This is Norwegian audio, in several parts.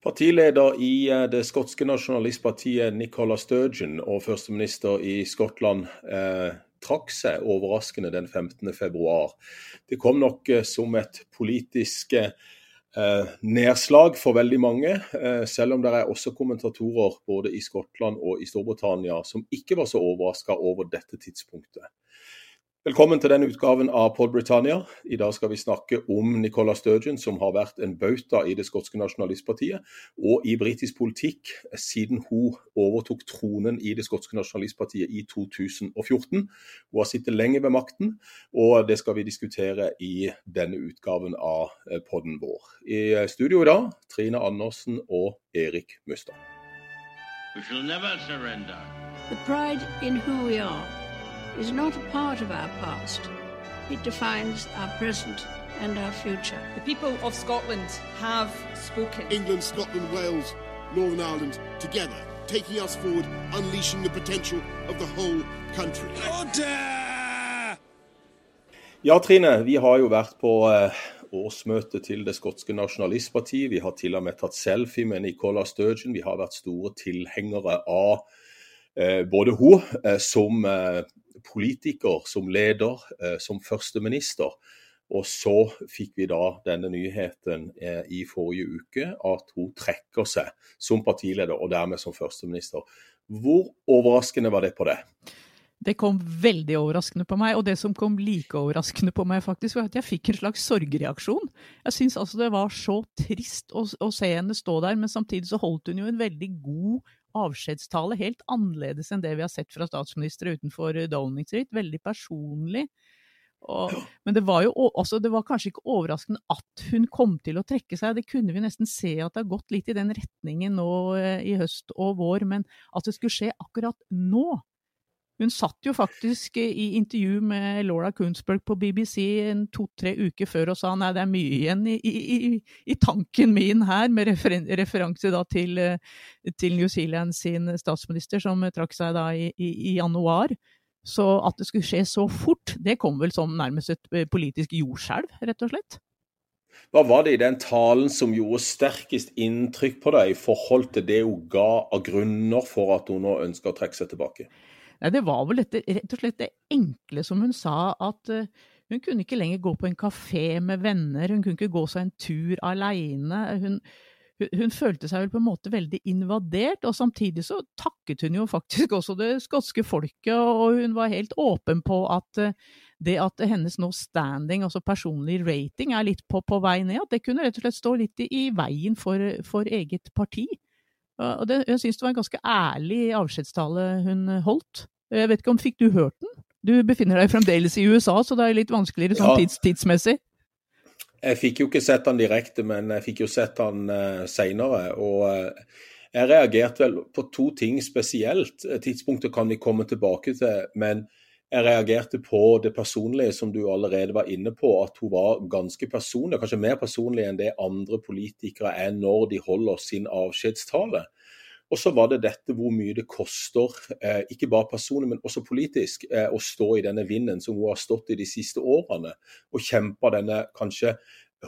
Partileder i eh, det skotske nasjonalistpartiet Nicola Sturgeon og førsteminister i Skottland eh, trakk seg overraskende den 15.2. Det kom nok eh, som et politisk eh, nedslag for veldig mange, eh, selv om det er også kommentatorer både i Skottland og i Storbritannia som ikke var så overraska over dette tidspunktet. Velkommen til denne utgaven av Pod Britannia. I dag skal vi snakke om Nicola Sturgeon, som har vært en bauta i det skotske nasjonalistpartiet og i britisk politikk siden hun overtok tronen i det skotske nasjonalistpartiet i 2014. Hun har sittet lenge ved makten, og det skal vi diskutere i denne utgaven av eh, podden vår. I eh, studio i dag Trine Andersen og Erik Mustad. We shall never surrender. The pride in who we are is not a part of our past. It defines our present and our future. The people of Scotland have spoken. England, Scotland, Wales, Northern Ireland, together, taking us forward, unleashing the potential of the whole country. Order! Ja, Trine, vi har jo vært på årsmøte årsmøtet til det skotske nasjonalistpartiet. Vi har til og med tatt selfie med Nicola Sturgeon. Vi har vært store tilhengere av eh, både hun eh, som eh, politiker, som leder, eh, som førsteminister. Og så fikk vi da denne nyheten eh, i forrige uke, at hun trekker seg som partileder og dermed som førsteminister. Hvor overraskende var det på det? Det kom veldig overraskende på meg, og det som kom like overraskende på meg, faktisk, var at jeg fikk en slags sorgreaksjon. Jeg syns altså det var så trist å, å, se henne stå der, men samtidig så holdt hun jo en veldig god avskjedstale helt annerledes enn det vi har sett fra statsministre utenfor eh, Downing Street. Veldig personlig. Og, men det var jo også, det var kanskje ikke overraskende at hun kom til å trekke seg. Det kunne vi nesten se at det har gått litt i den retningen nå eh, i høst og vår, men at det skulle skje akkurat nå, hun satt jo faktisk i intervju med Laura Kunzberg på BBC en to-tre uker før og sa nei, det er mye igjen i, i, i tanken min her, med referen referanse da til, til, New Zealand sin statsminister, som trakk seg da i, i, januar. Så at det skulle skje så fort, det kom vel som nærmest et eh, politisk jordskjelv, rett og slett. Hva var det i den talen som gjorde sterkest inntrykk på deg i forhold til det hun ga av grunner for at hun nå ønsker å trekke seg tilbake? Nei, det var vel dette, rett og slett det enkle som hun sa, at uh, hun kunne ikke lenger gå på en kafé med venner, hun kunne ikke gå seg en tur aleine. Hun, hun, følte seg vel på en måte veldig invadert, og samtidig så takket hun jo faktisk også det skotske folket, og hun var helt åpen på at uh, det at hennes nå standing, altså personlig rating, er litt på, på vei ned, at det kunne rett og slett stå litt i, i veien for, for eget parti. Og det, jeg syns det var en ganske ærlig avskjedstale hun holdt. Jeg vet ikke om Fikk du hørt den? Du befinner deg fremdeles i USA, så det er litt vanskeligere sånn tids, tidsmessig. Jeg fikk jo ikke sett den direkte, men jeg fikk jo sett den uh, seinere. Og uh, jeg reagerte vel på to ting spesielt. Tidspunktet kan vi komme tilbake til. men jeg reagerte på det personlige, som du allerede var inne på. At hun var ganske personlig, kanskje mer personlig enn det andre politikere er når de holder sin avskjedstale. Og så var det dette hvor mye det koster, eh, ikke bare personlig, men også politisk, eh, å stå i denne vinden som hun har stått i de siste årene. Og kjempa denne kanskje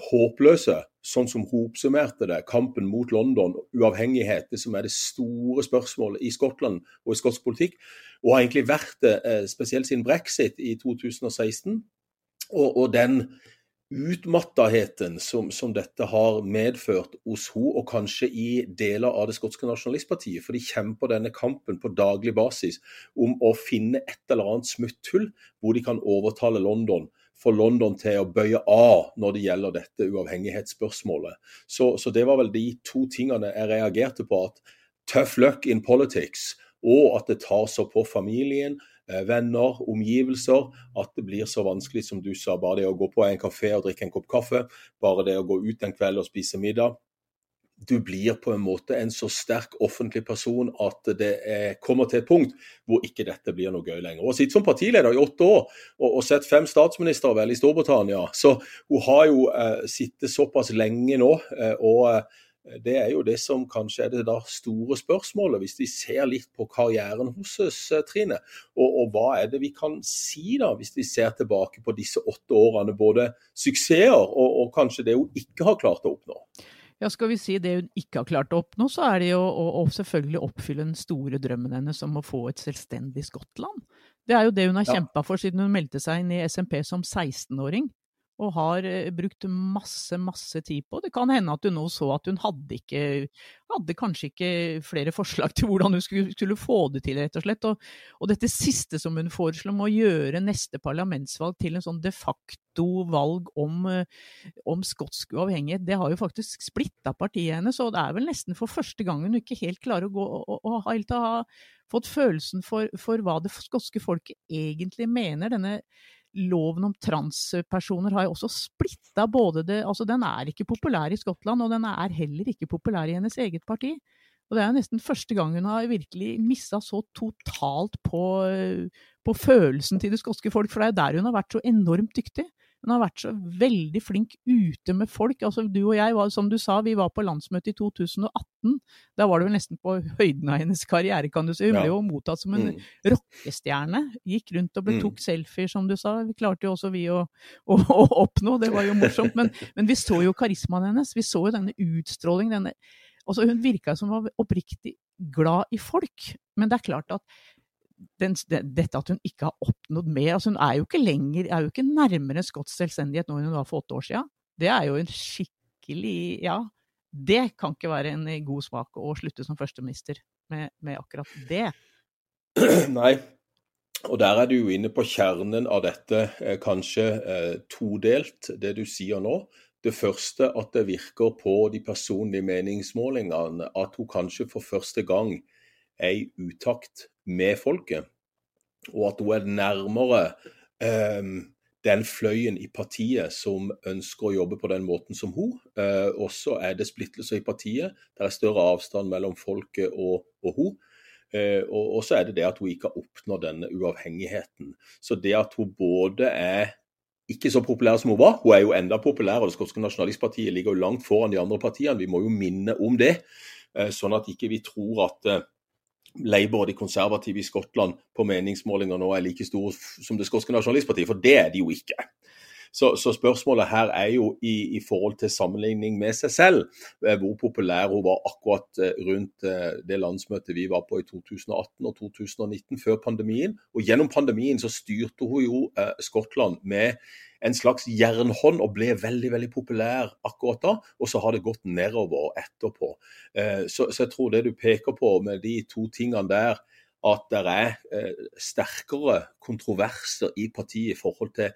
håpløse, sånn som hun oppsummerte det, kampen mot London, uavhengighet, det som er det store spørsmålet i Skottland og i skotsk politikk, og har egentlig vært det eh, spesielt siden brexit i 2016. Og, og den utmattaheten som, som, dette har medført hos henne, og kanskje i deler av det skotske nasjonalistpartiet. For de kjemper denne kampen på daglig basis om å finne et eller annet smutthull hvor de kan overtale London få London til å bøye av når det gjelder dette uavhengighetsspørsmålet. Så, så det var vel de to tingene jeg reagerte på. at Tough luck in politics, og at det tar så på familien, eh, venner, omgivelser, at det blir så vanskelig som du sa. Bare det å gå på en kafé og drikke en kopp kaffe, bare det å gå ut en kveld og spise middag du blir på en måte en så sterk offentlig person at det er, kommer til et punkt hvor ikke dette blir noe gøy lenger. Hun har sittet som partileder i åtte år og, og sett fem statsministre vel i Storbritannia, så hun har jo eh, sittet såpass lenge nå. Eh, og eh, det er jo det som kanskje er det store spørsmålet, hvis vi ser litt på karrieren hos oss, eh, Trine. Og, og, hva er det vi kan si da, hvis vi ser tilbake på disse åtte årene, både suksesser og, og kanskje det hun ikke har klart å oppnå? Ja, skal vi si det hun ikke har klart å oppnå, så er det jo å, å selvfølgelig oppfylle den store drømmen hennes om å få et selvstendig Skottland. Det er jo det hun har Ja. kjempa for siden hun meldte seg inn i SMP som 16-åring. Og har eh, brukt masse, masse tid på. Det kan hende at hun nå så at hun hadde ikke Hadde kanskje ikke flere forslag til hvordan hun skulle, skulle få det til, rett og slett. Og, og dette siste som hun foreslo, om å gjøre neste parlamentsvalg til en sånn de facto valg om, eh, om skotsk uavhengighet, det har jo faktisk splitta partiet hennes. Og det er vel nesten for første gang hun ikke helt klarer å gå og, ha fått følelsen for, for hva det skotske folket egentlig mener. Denne loven om transpersoner har jo også splitta både det Altså, den er ikke populær i Skottland, og den er heller ikke populær i hennes eget parti. Og det er jo nesten første gang hun har virkelig mista så totalt på, på følelsen til det skotske folk, for det er jo der hun har vært så enormt dyktig. Hun har vært så veldig flink ute med folk. Altså, du og jeg, var, som du sa, vi var på landsmøtet i 2018. Da var det vel nesten på høyden av hennes karriere, kan du si. Hun ble jo mottatt som en Mm. rockestjerne. Gikk rundt og ble, Mm. tok selfier, som du sa. Vi klarte jo også vi å, å, å oppnå, det var jo morsomt. Men, men vi så jo karismaen hennes. Vi så jo denne utstrålingen. Denne, altså hun virka som hun var oppriktig glad i folk. Men det er klart at den, dette at hun ikke har oppnådd mer altså Hun er jo ikke lenger, er jo ikke nærmere skotsk selvstendighet nå enn hun var for åtte år siden. Det er jo en skikkelig Ja. Det kan ikke være en god smak å slutte som førsteminister med, med akkurat det. Nei. Og der er du jo inne på kjernen av dette, eh, kanskje eh, todelt, det du sier nå. Det første at det virker på de personlige meningsmålingene at hun kanskje for første gang er i utakt med folket, og at hun er nærmere eh, den fløyen i partiet som ønsker å jobbe på den måten som hun. Eh, også er det splittelser i partiet. Det er større avstand mellom folket og, og hun. Eh, og, så er det det at hun ikke har oppnådd denne uavhengigheten. Så det at hun både er ikke så populær som hun var, hun er jo enda populær, og det skotske nasjonalistpartiet ligger jo langt foran de andre partiene. Vi må jo minne om det, eh, sånn at ikke vi tror at eh, Labour og de konservative i Skottland på meningsmålinger nå er like store som det skotske nasjonalistpartiet, for det er de jo ikke. Så, så spørsmålet her er jo i, i forhold til sammenligning med seg selv, eh, hvor populær hun var akkurat eh, rundt eh, det landsmøtet vi var på i 2018 og 2019 før pandemien. Og gjennom pandemien så styrte hun jo Skottland med en slags jernhånd og ble veldig veldig populær akkurat da. Og så har det gått nedover etterpå. Eh, Så, så jeg tror det du peker på med de to tingene der, at det er eh, sterkere kontroverser i partiet i forhold til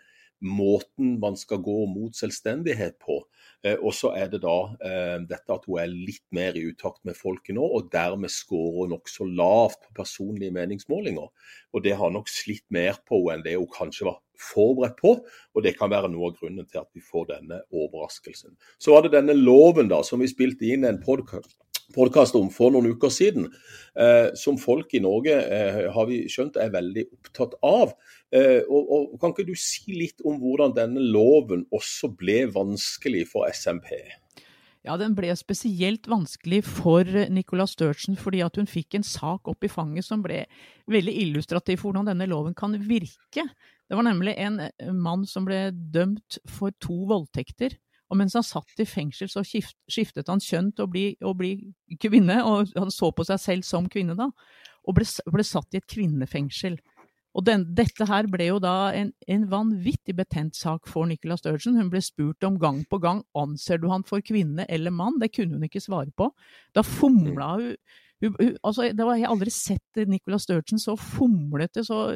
måten man skal gå mot selvstendighet på. Eh, Og så er det da eh, dette at hun er litt mer i utakt med folket nå, og dermed scorer nokså lavt på personlige meningsmålinger. Og det har nok slitt mer på henne enn det hun kanskje var forberedt på, og det kan være noe av grunnen til at vi får denne overraskelsen. Så var det denne loven da, som vi spilte inn en podkast podkast om for noen uker siden, eh, som folk i Norge eh, har vi skjønt er veldig opptatt av. Eh, og, og Kan ikke du si litt om hvordan denne loven også ble vanskelig for SMP? Ja, den ble spesielt vanskelig for Nicola Sturgeon fordi at hun fikk en sak opp i fanget som ble veldig illustrativ for hvordan denne loven kan virke. Det var nemlig en mann som ble dømt for to voldtekter. Og mens han satt i fengsel, så skiftet han kjønn til å bli, å bli kvinne, og han så på seg selv som kvinne da, og ble, ble satt i et kvinnefengsel. Og den, dette her ble jo da en, en vanvittig betent sak for Nicola Sturgeon. Hun ble spurt om gang på gang anser du han for kvinne eller mann. Det kunne hun ikke svare på. Da fomla hun, hun, hun altså, det var, Jeg har aldri sett Nicola Sturgeon så fomlete, så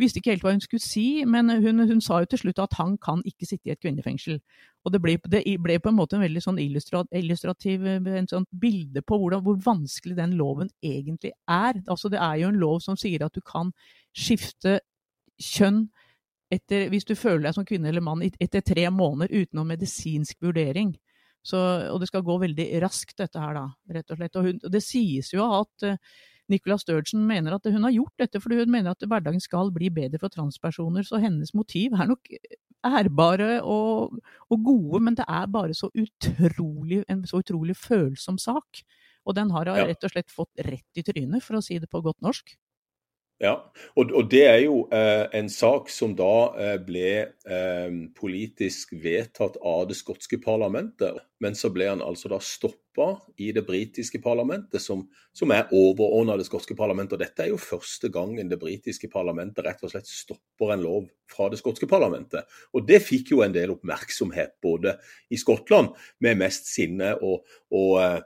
visste ikke helt hva hun skulle si, men hun, hun, sa jo til slutt at han kan ikke sitte i et kvinnefengsel. Og det ble, det ble på en måte en veldig sånn illustrativ en sånn bilde på hvordan, hvor vanskelig den loven egentlig er. Altså Det er jo en lov som sier at du kan skifte kjønn etter, hvis du føler deg som kvinne eller mann etter tre måneder uten noen medisinsk vurdering. Så, og det skal gå veldig raskt, dette her, da, rett og slett. Og, hun, og det sies jo at uh, Nicola Sturgeon mener at hun har gjort dette fordi hun mener at hverdagen skal bli bedre for transpersoner, så hennes motiv er nok ærbare og, og gode, men det er bare så utrolig, en så utrolig følsom sak. Og den har rett og slett fått rett i trynet, for å si det på godt norsk. Ja, og, og, det er jo eh, en sak som da eh, ble eh, politisk vedtatt av det skotske parlamentet. Men så ble han altså da stoppa i det britiske parlamentet, som, som er overordna det skotske parlamentet. Og dette er jo første gangen det britiske parlamentet rett og slett stopper en lov fra det skotske parlamentet. Og det fikk jo en del oppmerksomhet både i Skottland, med mest sinne og, og, eh,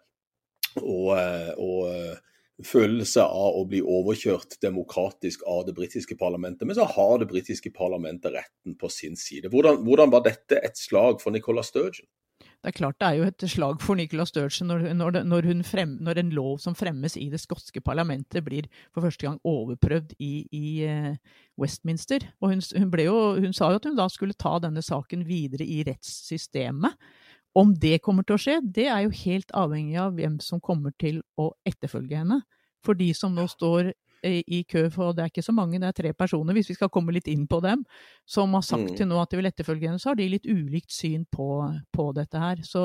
og, eh, og eh, følelse av å bli overkjørt demokratisk av det britiske parlamentet. Men så har det britiske parlamentet retten på sin side. Hvordan, hvordan var dette et slag for Nicola Sturgeon? Det er klart det er jo et slag for Nicola Sturgeon når, når, når, frem, når, en lov som fremmes i det skotske parlamentet blir for første gang overprøvd i, i uh, Westminster. Og hun, hun, jo, hun, sa jo at hun da skulle ta denne saken videre i rettssystemet. Om det kommer til å skje, det er jo helt avhengig av hvem som kommer til å etterfølge henne. For de som nå står i kø, for det er ikke så mange, det er tre personer, hvis vi skal komme litt inn på dem, som har sagt mm. til nå at de vil etterfølge henne, så har de litt ulikt syn på, på dette her. Så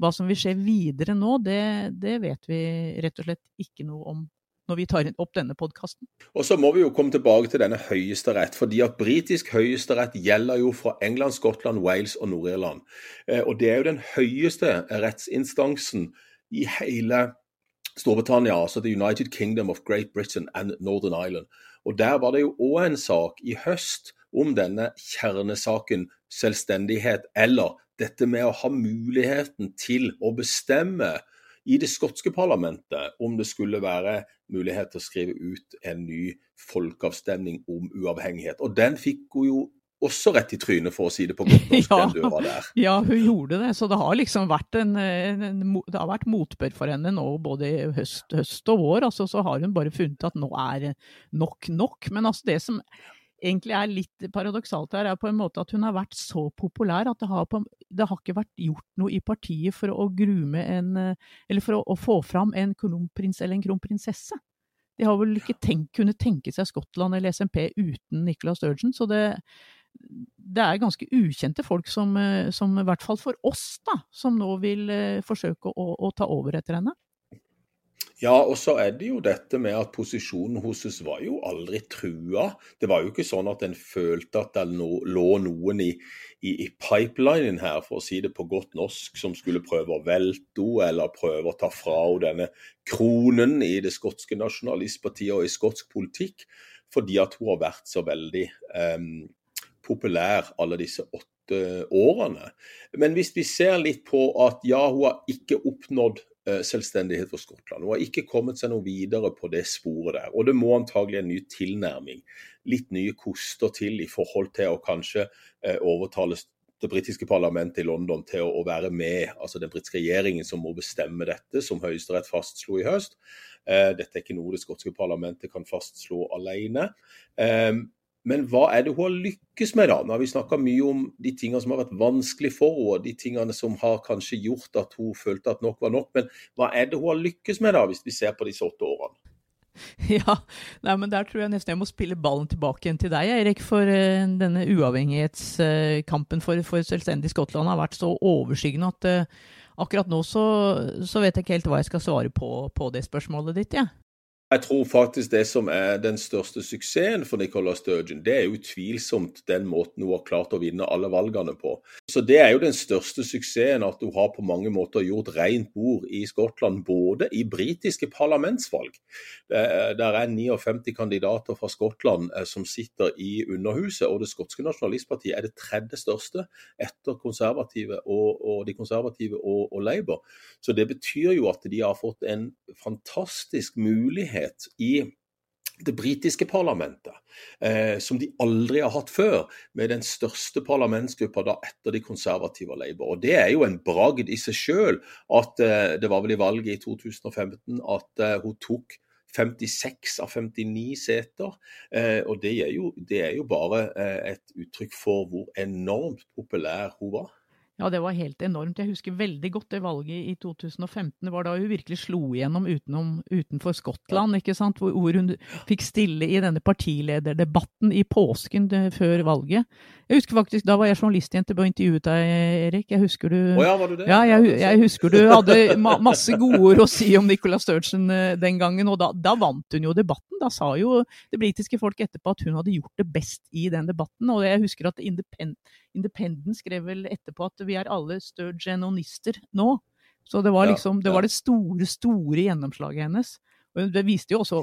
hva som vil skje videre nå, det, det vet vi rett og slett ikke noe om når vi tar opp denne podkasten. Og så må vi jo komme tilbake til denne høyesterett. fordi at Britisk høyesterett gjelder jo fra England, Skottland, Wales og Nord-Irland. Eh, og Det er jo den høyeste rettsinstansen i hele Storbritannia, altså The United Kingdom of Great Britain and Northern Ireland. Og Der var det jo òg en sak i høst om denne kjernesaken selvstendighet, eller dette med å ha muligheten til å bestemme i det skotske parlamentet om det skulle være mulighet til å skrive ut en ny folkeavstemning om uavhengighet. Og den fikk hun jo også rett i trynet, for å si det på godt norsk, ja, den døra der. Ja, hun gjorde det. Så det har liksom vært en, en, en det har vært motbør for henne nå både høst, høst og vår. Altså, så har hun bare funnet at nå er nok nok. Men altså det som egentlig er litt paradoksalt her, er på en måte at hun har vært så populær at det har, på, det har ikke vært gjort noe i partiet for å grume en Eller for å, å få fram en kronprins eller en kronprinsesse. De har vel ikke tenkt, kunne tenke seg Skottland eller SMP uten Nicola Sturgeon. Så det, det er ganske ukjente folk som, som, i hvert fall for oss, da, som nå vil forsøke å, å ta over etter henne. Ja, og så er det jo dette med at posisjonen hos oss var jo aldri trua. Det var jo ikke sånn at en følte at det lå noen i, i, i pipelinen her, for å si det på godt norsk, som skulle prøve å velte henne eller prøve å ta fra henne denne kronen i det skotske nasjonalistpartiet og i skotsk politikk, fordi at hun har vært så veldig um, populær alle disse åtte årene. Men hvis vi ser litt på at ja, hun har ikke oppnådd Eh, selvstendighet for Skottland. Hun har ikke kommet seg noe videre på det sporet der. Og det må antagelig en ny tilnærming. Litt nye koster til i forhold til å kanskje eh, overtale det britiske parlamentet i London til å, være med, altså den britiske regjeringen som må bestemme dette, som Høyesterett fastslo i høst. Eh, dette er ikke noe det skotske parlamentet kan fastslå alene. Men hva er det hun har lykkes med, da? Nå har vi snakka mye om de tingene som har vært vanskelig for henne, de tingene som har kanskje gjort at hun følte at nok var nok. Men hva er det hun har lykkes med, da, hvis vi ser på disse åtte årene? Ja, nei, men der tror jeg nesten jeg må spille ballen tilbake igjen til deg, Erik. For uh, denne uavhengighetskampen for, for, selvstendig Skottland har vært så overskyggende at uh, akkurat nå så, så, vet jeg ikke helt hva jeg skal svare på, på det spørsmålet ditt, jeg. Ja. Jeg tror faktisk det som er den største suksessen for Nicola Sturgeon, det er utvilsomt den måten hun har klart å vinne alle valgene på. Så Det er jo den største suksessen at hun har på mange måter gjort rent bord i Skottland, både i britiske parlamentsvalg. Der er 59 kandidater fra Skottland eh, som sitter i Underhuset, og det skotske nasjonalistpartiet er det tredje største etter konservative og, og de konservative og, og Labour. Så det betyr jo at de har fått en fantastisk mulighet mulighet i det britiske parlamentet, eh, som de aldri har hatt før, med den største parlamentsgruppa da etter de konservative og Labour. Og Det er jo en bragd i seg sjøl at eh, det var vel i valget i 2015 at eh, hun tok 56 av 59 seter. Eh, og det er, jo, det er jo bare eh, et uttrykk for hvor enormt populær hun var. Ja, det var helt enormt. Jeg husker veldig godt det valget i 2015. Det var da hun virkelig slo igjennom utenom, utenfor Skottland, ikke sant? Hvor, hvor, hun fikk stille i denne partilederdebatten i påsken før valget. Jeg husker faktisk, Da var jeg journalistjente og intervjuet deg, Erik. Jeg husker du oh ja, var du det? Ja, jeg, jeg husker du hadde ma masse gode ord å si om Nicola Sturgeon eh, den gangen, og da, da, vant hun jo debatten. Da sa jo det britiske folk etterpå at hun hadde gjort det best i den debatten. Og jeg husker at Independent, Independent skrev vel etterpå at vi er alle sturgeonister nå. Så det var liksom, det var det store, store gjennomslaget hennes. Og det viste jo også,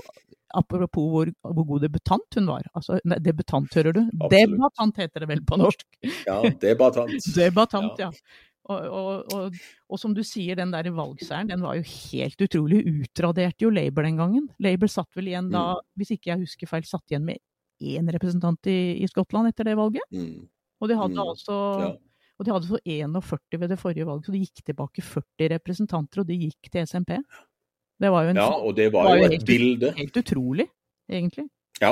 apropos hvor, hvor god debutant hun var. Altså, debutant, hører du? Absolutt. Debatant heter det vel på norsk? Ja, debatant. debatant, ja. ja. Og, og, og, og, som du sier, den der valgseieren den var jo helt utrolig. Utraderte jo Labour den gangen. Labour satt vel igjen da, mm. hvis ikke jeg husker feil, satt igjen med én representant i, i Skottland etter det valget. Mm. Og de hadde mm. altså ja. Og de hadde så 41 ved det forrige valget, så de gikk tilbake 40 representanter, og de gikk til SMP. Det var jo en, ja, og det var, var jo et helt, bilde. Helt utrolig, egentlig. Ja,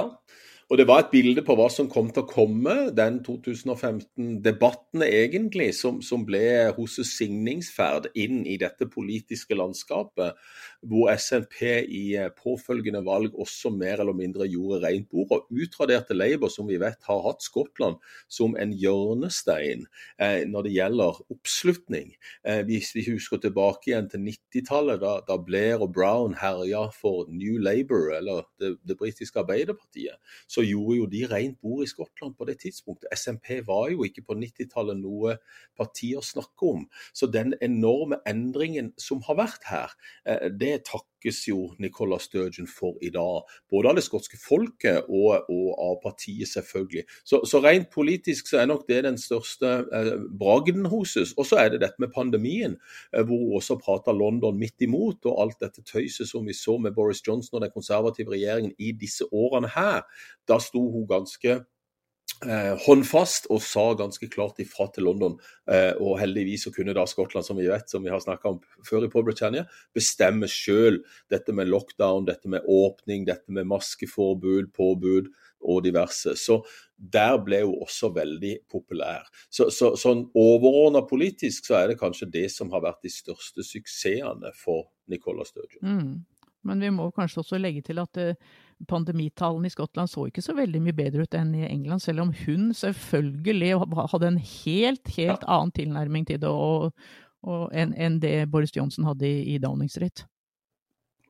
og det var et bilde på hva som kom til å komme, den 2015-debatten egentlig, som, som ble hennes signingsferd inn i dette politiske landskapet, hvor SNP i eh, påfølgende valg også mer eller mindre gjorde rent bord og utraderte Labour, som vi vet har hatt Skottland som en hjørnestein eh, når det gjelder oppslutning. Eh, hvis vi husker tilbake igjen til 90-tallet, da, da, Blair og Brown herja for New Labour, eller det, det britiske Arbeiderpartiet, så gjorde jo de rent bord i Skottland på det tidspunktet. SMP var jo ikke på 90-tallet noe parti å snakke om. Så den enorme endringen som har vært her, det det takkes jo Nicola Sturgeon for i dag. Både av det skotske folket og, og av partiet, selvfølgelig. Så, så, rent politisk så er nok det den største eh, bragden hos oss. Og så er det dette med pandemien, eh, hvor hun også prater London midt imot, og alt dette tøyset som vi så med Boris Johnson og den konservative regjeringen i disse årene her da sto hun ganske eh, håndfast og sa ganske klart ifra til London. Eh, og heldigvis så kunne da Skottland, som vi vet, som vi har snakka om før i Paul Britannia, bestemme sjøl dette med lockdown, dette med åpning, dette med maskeforbud, påbud og diverse. Så der ble hun også veldig populær. Så, så Sånn overordna politisk så er det kanskje det som har vært de største suksessene for Nicola Sturgeon. Mm. Men vi må kanskje også legge til at uh, pandemitallene i Skottland så ikke så veldig mye bedre ut enn i England, selv om hun selvfølgelig hadde en helt, helt annen tilnærming til det enn en det Boris Johnson hadde i, i Downing Street.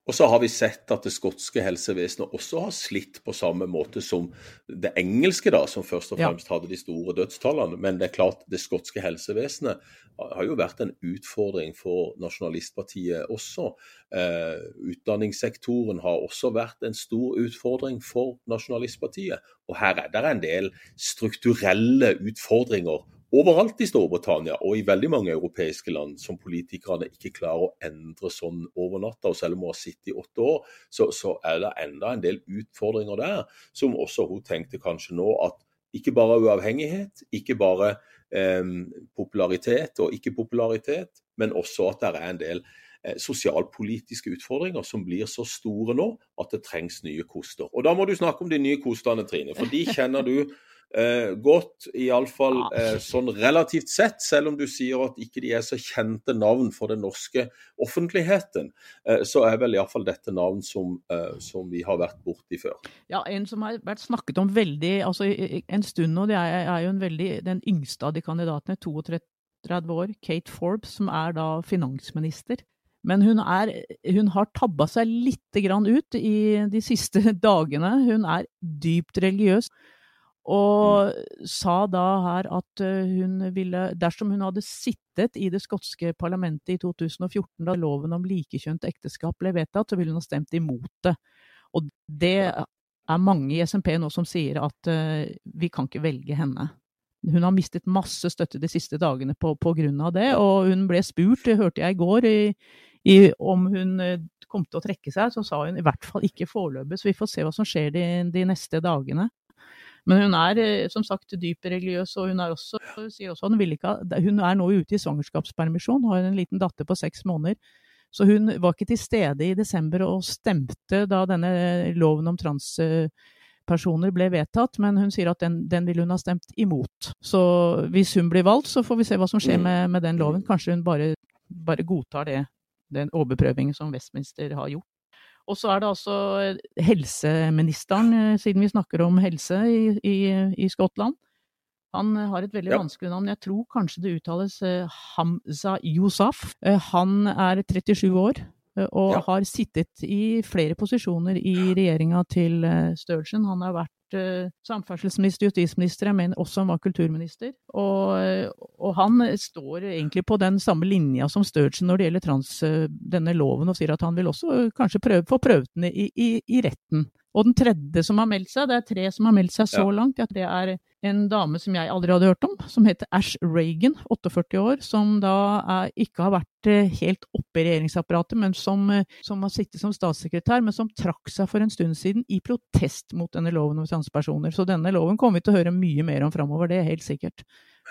Og så har vi sett at det skotske helsevesenet også har slitt på samme måte som det engelske, da, som først og fremst hadde de store dødstallene. Men det er klart, det skotske helsevesenet har jo vært en utfordring for nasjonalistpartiet også. Eh, utdanningssektoren har også vært en stor utfordring for nasjonalistpartiet. Og her er det en del strukturelle utfordringer overalt i Storbritannia og i veldig mange europeiske land som politikerne ikke klarer å endre sånn over natta. Og selv om hun har sittet i åtte år, så, så, er det enda en del utfordringer der, som også hun tenkte kanskje nå at ikke bare uavhengighet, ikke bare eh, popularitet og ikke-popularitet, men også at det er en del eh, sosialpolitiske utfordringer som blir så store nå at det trengs nye koster. Og Da må du snakke om de nye kostene, Trine, for de kjenner du eh, godt, iallfall eh, sånn relativt sett, selv om du sier at ikke de er så kjente navn for den norske offentligheten, eh, så er vel iallfall dette navn som, eh, som, vi har vært borti før. Ja, en som har vært snakket om veldig altså en stund nå, det er, er jo en veldig, den yngste av de kandidatene, 32 år, Kate Forbes, som er da finansminister. Men hun, er, hun har tabba seg litt ut i de siste dagene. Hun er dypt religiøs. Og mm. sa da her at eh, hun ville Dersom hun hadde sittet i det skotske parlamentet i 2014 da loven om likekjønt ekteskap ble vedtatt, så ville hun ha stemt imot det. Og det er mange i SMP nå som sier at uh, vi kan ikke velge henne. Hun har mistet masse støtte de siste dagene på, på grunn av det, og hun ble spurt, det hørte jeg i går, i, i, om hun uh, kom til å trekke seg. Så sa hun i hvert fall ikke foreløpig, så vi får se hva som skjer de, de neste dagene. Men hun er eh, som sagt religiøs, og hun er også, sier også hun, ikke, hun er nå ute i svangerskapspermisjon, har en liten datter på seks måneder. Så hun var ikke til stede i desember og stemte da denne loven om trans transpersoner ble vedtatt, men hun sier at den, den vil hun ha stemt imot. Så hvis hun blir valgt, så får vi se hva som skjer med, med den loven. Kanskje hun bare, bare godtar det, den overprøvingen som Westminster har gjort. Og så er det altså helseministeren, eh, siden vi snakker om helse i, i, i Skottland. Han har et veldig ja. vanskelig navn. Jeg tror kanskje det uttales Hamza Yousaf. Han er 37 år og ja. har sittet i flere posisjoner i regjeringa til Sturgeon. Han har vært uh, samferdselsminister, justisminister, jeg mener også han var kulturminister. Og, og, han står egentlig på den samme linja som Sturgeon når det gjelder trans, uh, denne loven, og sier at han vil også kanskje prøve, få prøvd den i, i, i retten. Og den tredje som har meldt seg, det er tre som har meldt seg så ja. langt, at det er en dame som jeg aldri hadde hørt om, som heter Ash Reagan, 48 år, som da er, ikke har vært eh, helt oppe i regjeringsapparatet, men som, eh, som, har sittet som statssekretær, men som trakk seg for en stund siden i protest mot denne loven om transpersoner. Så denne loven kommer vi til å høre mye mer om framover, det er helt sikkert.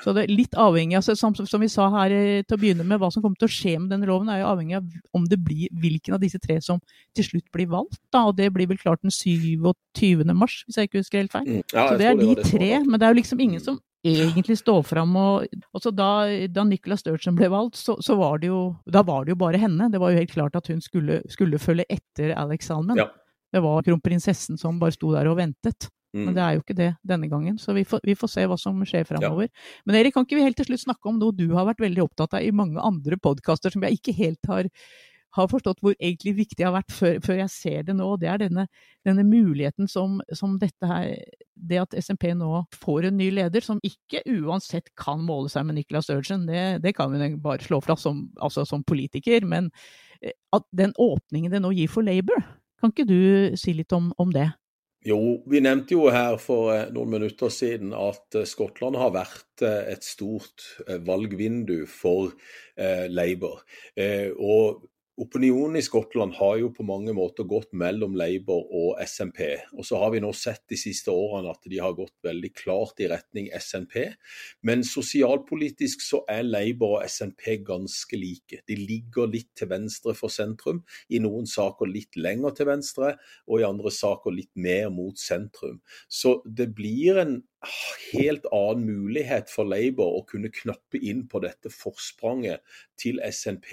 Så det er litt avhengig av, som, som, vi sa her eh, til å begynne med, hva som kommer til å skje med denne loven, er jo avhengig av om det blir hvilken av disse tre som til slutt blir valgt. Da, og det blir vel klart den 27. mars, hvis jeg ikke husker helt feil. Mm. Ja, så det er de det tre, men det er jo liksom ingen som egentlig står fram og også Da, da Nicola Sturgeon ble valgt, så, så, var det jo Da var det jo bare henne. Det var jo helt klart at hun skulle, skulle følge etter Alex Salmen. Ja. Det var kronprinsessen som bare sto der og ventet. Men det mm. er jo ikke det denne gangen, så vi får, vi får se hva som skjer framover. Ja. Men Erik, kan ikke vi helt til slutt snakke om noe du har vært veldig opptatt av i mange andre podkaster, som jeg ikke helt har, har, forstått hvor egentlig viktig det har vært før, før, jeg ser det nå. Det er denne, denne muligheten som, som, dette her Det at SMP nå får en ny leder, som ikke uansett kan måle seg med Nicolas Sturgeon, det, det kan vi bare slå fra som, altså som politiker. Men eh, at den åpningen det nå gir for Labour, kan ikke du si litt om, om det? Jo, vi nevnte jo her for eh, noen minutter siden at eh, Skottland har vært eh, et stort valgvindu for Labour. Og Opinionen i Skottland har jo på mange måter gått mellom Labour og SNP. Og så har vi nå sett de siste årene at de har gått veldig klart i retning SNP. Men sosialpolitisk så er Labour og SNP ganske like. De ligger litt til venstre for sentrum. I noen saker litt lenger til venstre, og i andre saker litt mer mot sentrum. Så det blir en helt annen mulighet for Labour å kunne knappe inn på dette forspranget til SNP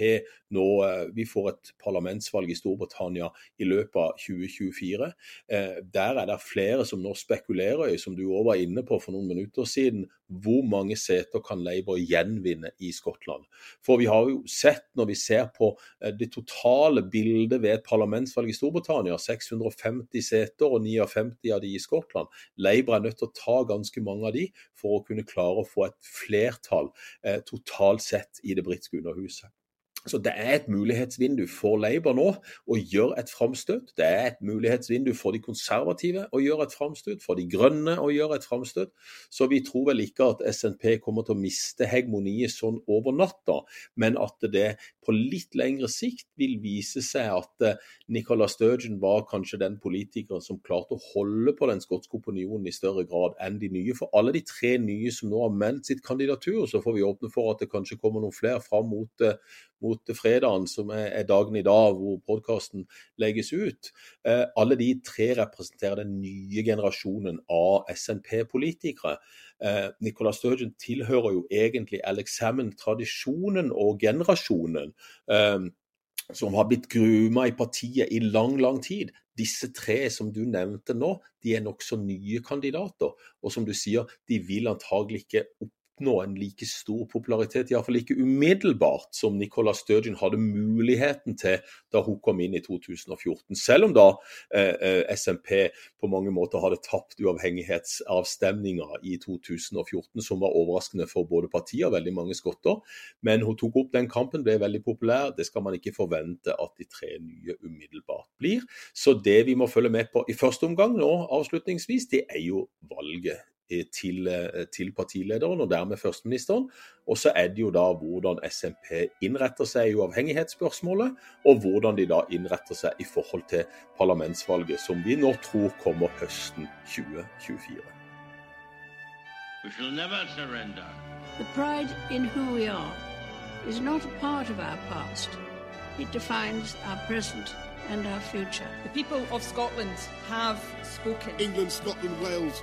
når eh, vi får et parlamentsvalg i Storbritannia i løpet av 2024. Eh, der er det flere som nå spekulerer i, som du òg var inne på for noen minutter siden, hvor mange seter kan Labour gjenvinne i Skottland. For vi har jo sett, når vi ser på eh, det totale bildet ved et parlamentsvalg i Storbritannia, 650 seter og 59 av de i Skottland. Labour er nødt til å ta ganske mange av de for å kunne klare å få et flertall eh, totalt sett i det britiske underhuset. Så det er et mulighetsvindu for Labour nå å gjøre et framstøt. Det er et mulighetsvindu for de konservative å gjøre et framstøt, for de grønne å gjøre et framstøt. Så vi tror vel ikke at SNP kommer til å miste hegemoniet sånn over natta, men at det på litt lengre sikt vil vise seg at eh, Nicola Sturgeon var kanskje den politikeren som klarte å holde på den skotske opinionen i større grad enn de nye. For alle de tre nye som nå har meldt sitt kandidatur, så får vi åpne for at det kanskje kommer noen flere fram mot eh, mot fredagen, som er, dagen i dag hvor podkasten legges ut. Eh, alle de tre representerer den nye generasjonen av SNP-politikere. Nicola Nicolas Sturgeon tilhører jo egentlig Alex Hammond-tradisjonen og generasjonen. Eh, som har blitt gruma i partiet i lang, lang tid. Disse tre som du nevnte nå, de er nokså nye kandidater. Og som du sier, de vil antagelig ikke opp oppnå en like stor popularitet, iallfall ikke umiddelbart, som Nicola Sturgeon hadde muligheten til da hun kom inn i 2014. Selv om da eh, eh SMP på mange måter hadde tapt uavhengighetsavstemninga i 2014, som var overraskende for både partiet og veldig mange skotter. Men hun tok opp den kampen, ble veldig populær. Det skal man ikke forvente at de tre nye umiddelbart blir. Så det vi må følge med på i første omgang nå, avslutningsvis, det er jo valget til, eh, til, partilederen og dermed førsteministeren. Og så er det jo da hvordan SMP innretter seg i uavhengighetsspørsmålet, og hvordan de da innretter seg i forhold til parlamentsvalget, som vi nå tror kommer høsten 2024. We shall never surrender. The pride in who we are is not a part of our past. It defines our present and our future. The people of Scotland have spoken. England, Scotland, Wales,